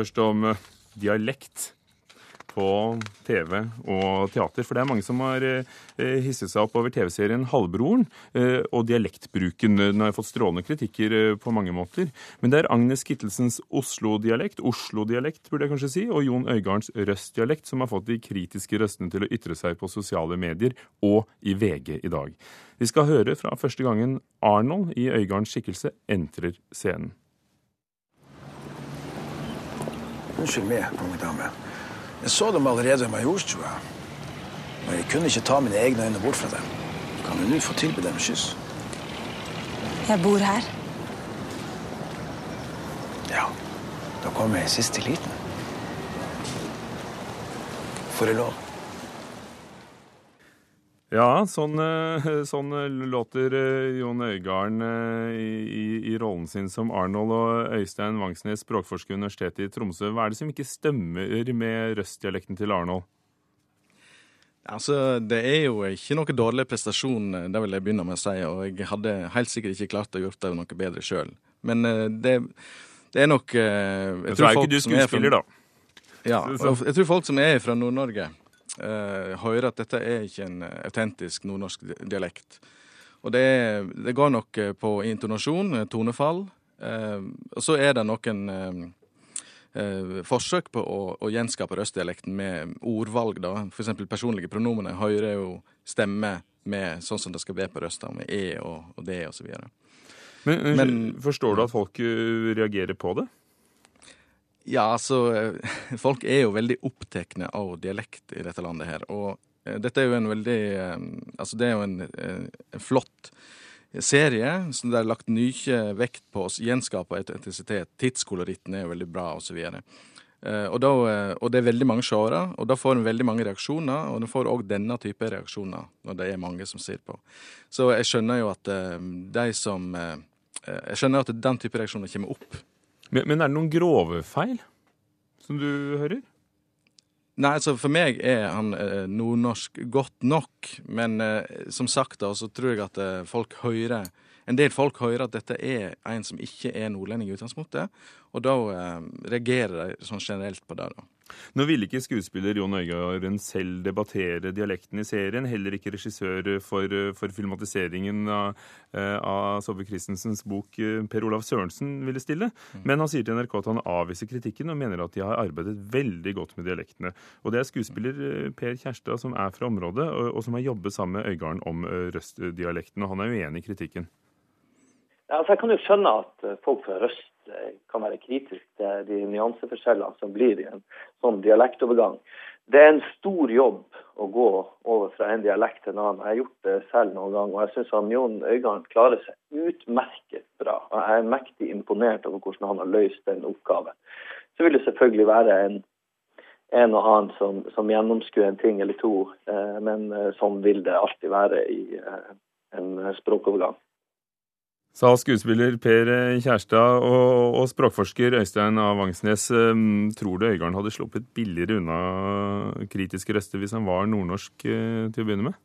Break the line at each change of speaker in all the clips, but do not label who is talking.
først om eh, dialekt på TV og teater. For det er mange som har eh, hisset seg opp over TV-serien Halvbroren eh, og dialektbruken. Den har fått strålende kritikker eh, på mange måter. Men det er Agnes Kittelsens Oslo-dialekt, Oslo-dialekt burde jeg kanskje si, og Jon Øigards Røst-dialekt som har fått de kritiske røstene til å ytre seg på sosiale medier og i VG i dag. Vi skal høre fra første gangen Arnold i Øigards skikkelse entrer scenen.
Unnskyld meg, unge dame. Jeg så dem allerede i Majorstua. Og jeg kunne ikke ta mine egne øyne bort fra dem. Kan du nå få tilby dem kyss?
Jeg bor her.
Ja. Da kommer jeg sist til liten. Får jeg lov?
Ja, sånn, eh, sånn låter eh, Jon Øigarden eh, i, i, rollen sin som Arnold og Øystein Vangsnes, språkforsker ved Universitetet i Tromsø. Hva er det som ikke stemmer med røstdialekten til Arnold?
Altså, Det er jo ikke noe dårlig prestasjon, det vil jeg begynne med å si. Og jeg hadde helt sikkert ikke klart å gjort det noe bedre sjøl. Men det, det, er nok
jeg, jeg tror, er ikke du skuespiller, da.
Ja, jeg tror folk som er fra Nord-Norge hører at dette er ikke en eh, autentisk nordnorsk dialekt. Og det, det går nok eh, på intonasjon, tonefall. Og så er det noen forsøk på å, å gjenskape røstdialekten med ordvalg. da. F.eks. personlige pronomener hører jo stemme med sånn som det skal være på røsta, med e og, og d osv.
Men, Men forstår du at folk reagerer på det?
Ja, altså Folk er jo veldig opptatt av dialekt i dette landet her. Og eh, dette er jo en veldig eh, Altså, det er jo en, eh, en flott serie som det er lagt mye vekt på å gjenskape etnisitet. Tidskoloritten er jo veldig bra, osv. Og, da, og det er veldig mange seere, og da får en veldig mange reaksjoner. Og en får òg denne type reaksjoner når det er mange som ser på. Så jeg skjønner jo at de som Jeg skjønner at den type reaksjoner kommer opp
men, men, er det noen grove feil som du hører?
Nei, altså For meg er han eh, nordnorsk godt nok. Men eh, som sagt da, så tror jeg at eh, folk hører En del folk hører at dette er en som ikke er nordlending i utgangspunktet. Og da eh, reagerer de sånn generelt på det. da.
Nå ville ikke skuespiller Jon Øigarden selv debattere dialekten i serien, heller ikke regissør for, for filmatiseringen av, eh, av Sove Christensens bok eh, Per Olav Sørensen ville stille. Mm. Men han sier til NRK at han avviser kritikken og mener at de har arbeidet veldig godt med dialektene. Og det er skuespiller eh, Per Kjærstad som er fra området, og, og som har jobbet sammen med Øigarden om røstdialekten, og han er uenig i kritikken.
Altså jeg kan jo skjønne at folk fra Røst kan være kritisk til de nyanseforskjellene som blir i en sånn dialektovergang. Det er en stor jobb å gå over fra en dialekt til en annen. Jeg har gjort det selv noen gang, og jeg syns Jon Øigarden klarer seg utmerket bra. Og Jeg er mektig imponert over hvordan han har løst den oppgaven. Så vil det selvfølgelig være en, en og annen som, som gjennomskuer en ting eller to, eh, men eh, sånn vil det alltid være i eh, en språkovergang
sa skuespiller Per Kjærstad og, og språkforsker Øystein A. Vangsnes. Ehm, tror du Øygarden hadde sluppet billigere unna kritiske røster hvis han var nordnorsk eh, til å begynne med?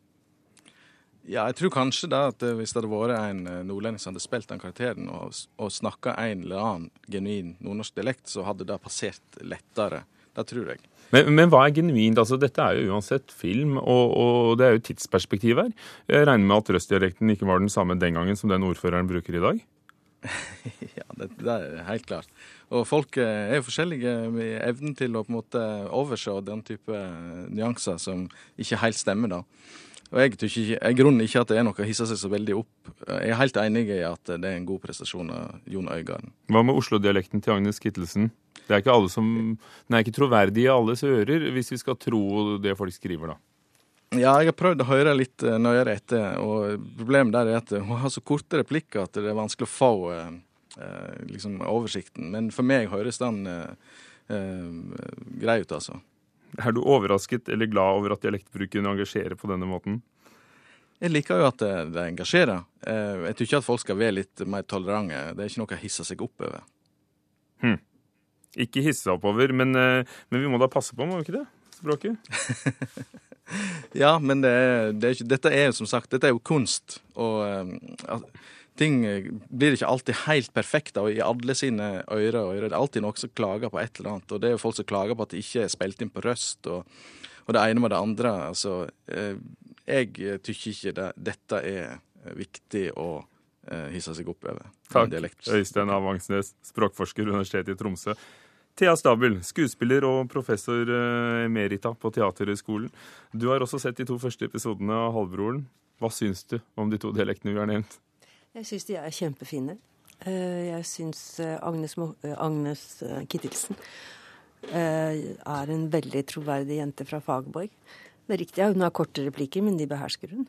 Ja, jeg tror kanskje da at hvis det hadde vært en eh, nordlending som hadde spilt den karakteren og, og snakka en eller annen genuin nordnorsk dialekt, så hadde det passert lettere. Det tror jeg.
Men, men, hva er genuint? Altså, dette er jo uansett film, og, og det er jo tidsperspektiv her. Jeg regner med at røstdialekten ikke var den samme den gangen som den ordføreren bruker i dag?
ja, det, det, er helt klart. Og folk eh, er jo forskjellige med evnen til å på en måte overse den type nyanser som ikke helt stemmer, da. Og jeg tror ikke, jeg grunner ikke at det er noe å hisse seg så veldig opp. Jeg er helt enig i at det er en god prestasjon av Jon Øigarden.
Hva med Oslo-dialekten til Agnes Kittelsen? Det er ikke alle som, Den er ikke troverdig i alles ører, hvis vi skal tro det folk skriver, da.
Ja, jeg har prøvd å høre litt eh, nøyere etter, og problemet der er at hun har så korte replikker at det er vanskelig å få eh, eh, liksom, oversikten. Men for meg høres den eh, eh, grei ut, altså.
Er du overrasket eller glad over at dialektbruken engasjerer på denne måten?
Jeg liker jo at det, det engasjerer. Jeg tror ikke at folk skal være litt mer tolerante. Det er ikke noe å hisse seg opp over.
Hm. Ikke hisse oppover, men, eh, men, vi må da passe på, må vi ikke det? Språket?
ja, men det det er dette er jo som sagt dette er jo kunst. Og uh, ting blir ikke alltid helt perfekte og i alle sine ører og ører. Det er alltid noen som klager på et eller annet. Og det er jo folk som klager på at det ikke er spilt inn på røst, og, og det ene med det andre. Altså, jeg tykker ikke det, dette er viktig å hisse seg opp over.
Takk, Øystein Avangsnes, språkforsker ved Universitetet i Tromsø. Thea Stabel, skuespiller og professor emerita på Teaterhøgskolen. Du har også sett de to første episodene av Halvbroren. Hva syns du om de to dialektene vi har nevnt?
Jeg syns de er kjempefine. Jeg syns Agnes, Agnes Kittelsen er en veldig troverdig jente fra Fagborg. Det er riktig, hun har korte replikker, men de behersker hun.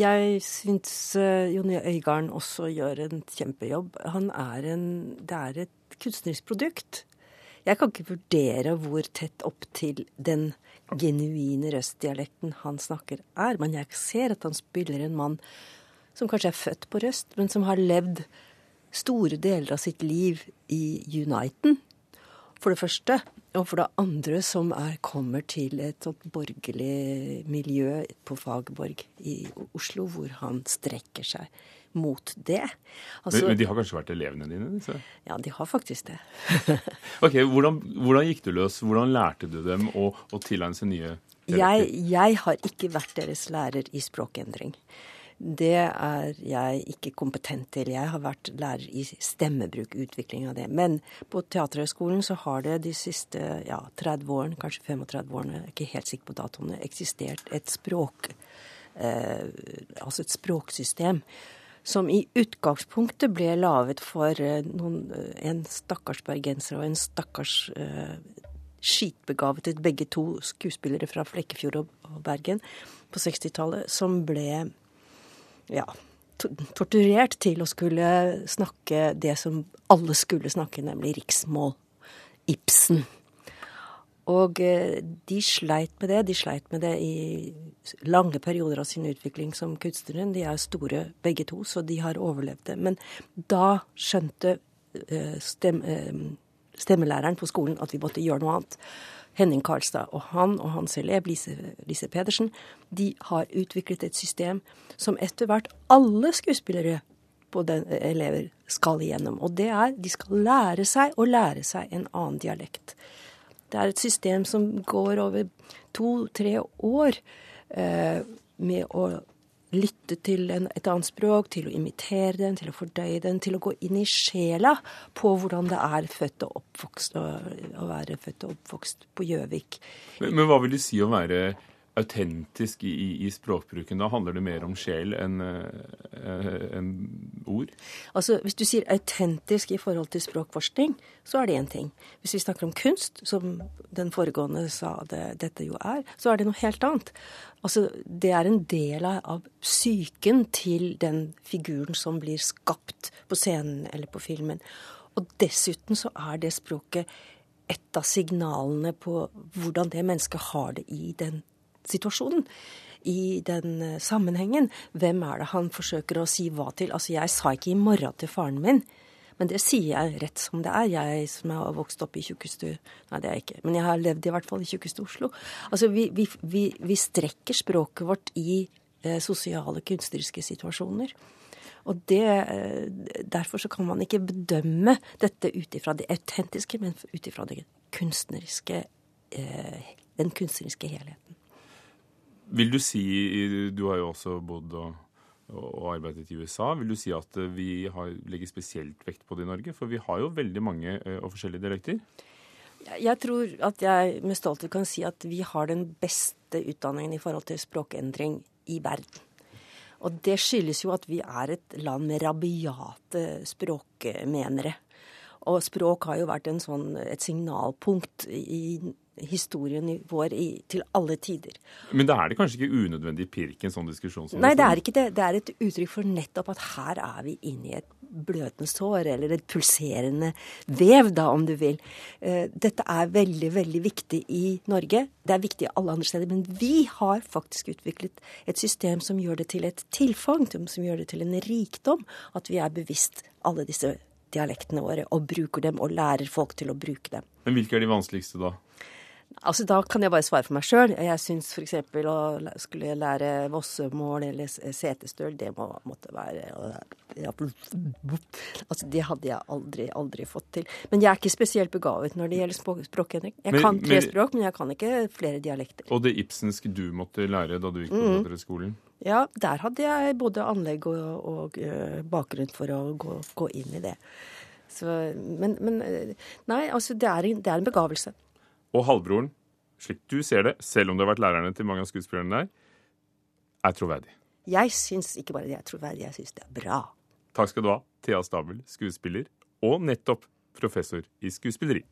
Jeg syns Jonny Øigarden også gjør en kjempejobb. Han er en Det er et kunstnerisk produkt. Jeg kan ikke vurdere hvor tett opp til den genuine røstdialekten han snakker er, men jeg ser at han spiller en mann som kanskje er født på Røst, men som har levd store deler av sitt liv i Uniten, for det første. Og for det andre som er, kommer til et sånt borgerlig miljø på Fagerborg i Oslo, hvor han strekker seg mot det.
Altså, men, men, de har kanskje vært elevene dine? Disse?
Ja, de har faktisk det.
ok, hvordan, hvordan, gikk du løs? Hvordan lærte du dem å, å tilegne seg nye
jeg, jeg, har ikke vært deres lærer i språkendring. Det er jeg ikke kompetent til. Jeg har vært lærer i stemmebruk, utvikling av det. Men på Teaterhøgskolen så har det de siste ja, 30 årene, kanskje 35 årene, jeg er ikke helt sikker på datoene, eksistert et språk... Eh, altså et språksystem som i utgangspunktet ble laget for eh, noen, eh, en stakkars bergenser og en stakkars uh, skitbegavet, begge to skuespillere fra Flekkefjord og Bergen på 60-tallet, som ble ja, torturert til å skulle snakke det som alle skulle snakke, nemlig riksmål. Ibsen. Og de sleit med det. De sleit med det i lange perioder av sin utvikling som kunstnere. De er store begge to, så de har overlevd det. Men da skjønte eh, stem, eh, stemmelæreren på skolen at vi måtte gjøre noe annet. Henning Karlstad og han og hans elev Lise, Lise Pedersen de har utviklet et system som etter hvert alle skuespillere på den, elever skal igjennom. Og det er de skal lære seg å lære seg en annen dialekt. Det er et system som går over to-tre år eh, med å lytte til en, et annet språk, til å imitere den, til å fordøye den, til å gå inn i sjela på hvordan det er født og oppvokst, å, å være født og oppvokst på Gjøvik.
Men, men, hva vil du si å være autentisk i, i, språkbruken? Da handler det mer om sjel enn uh, en ord?
Altså, Hvis du sier autentisk i forhold til språkforskning, så er det én ting. Hvis vi snakker om kunst, som den foregående sa det, dette jo er, så er det noe helt annet. Altså, Det er en del av psyken til den figuren som blir skapt på scenen eller på filmen. Og dessuten så er det språket et av signalene på hvordan det mennesket har det i den situasjonen. I den eh, sammenhengen. Hvem er det han forsøker å si hva til? Altså, jeg sa ikke i morgen til faren min. Men det sier jeg rett som det er, jeg som har vokst opp i tjukkeste Nei, det er jeg ikke. Men jeg har levd i hvert fall i tjukkeste Oslo. Altså, vi, vi, vi, vi, strekker språket vårt i eh, sosiale, kunstneriske situasjoner. Og det, eh, Derfor så kan man ikke bedømme dette ut ifra det autentiske, men ut ifra eh, den kunstneriske helheten.
Vil du si, du har jo også bodd og, og arbeidet i USA, vil du si at eh, vi har, legger spesielt vekt på det i Norge? For vi har jo veldig mange eh, og forskjellige dialekter.
Jeg tror at jeg med stolthet kan si at vi har den beste utdanningen i forhold til språkendring i verden. Og det skyldes jo at vi er et land med rabiate språkmenere. Og språk har jo vært sånn, et signalpunkt i historien vår i, til alle tider.
Men da er det kanskje ikke unødvendig pirk i en sånn diskusjon?
Nei, det er ikke det. Det er et uttrykk for nettopp at her er vi inne i et bløtende sår, eller et pulserende vev, da, om du vil. Eh, dette er veldig, veldig viktig i Norge. Det er viktig alle andre steder. Men vi har faktisk utviklet et system som gjør det til et tilfang, som gjør det til en rikdom, at vi er bevisst alle disse dialektene våre og bruker dem og lærer folk til å bruke dem.
Men hvilke er de vanskeligste, da?
Altså, Da kan jeg bare svare for meg sjøl. Jeg syns f.eks. å skulle lære vossemål eller setestøl, setesdøl, det må, måtte være ja, Altså, Det hadde jeg aldri, aldri fått til. Men jeg er ikke spesielt begavet når det gjelder språk, Henrik. Jeg
Men-
kan tre
men-
språk, men jeg kan ikke flere dialekter.
Og det ibsenske du måtte lære da du gikk på
Mm.
teaterhøgskolen?
Ja, der hadde jeg både anlegg og, og bakgrunn for å gå, gå inn i det. Så, men, men Nei, altså, det er, det er en begavelse.
Og halvbroren, slik du ser det, selv om du har vært lærerne til mange av skuespillerne der, er troverdig.
Jeg syns ikke bare det er troverdig, jeg syns det er bra.
Takk skal du ha, Thea Stabel, skuespiller, og nettopp professor i skuespilleri.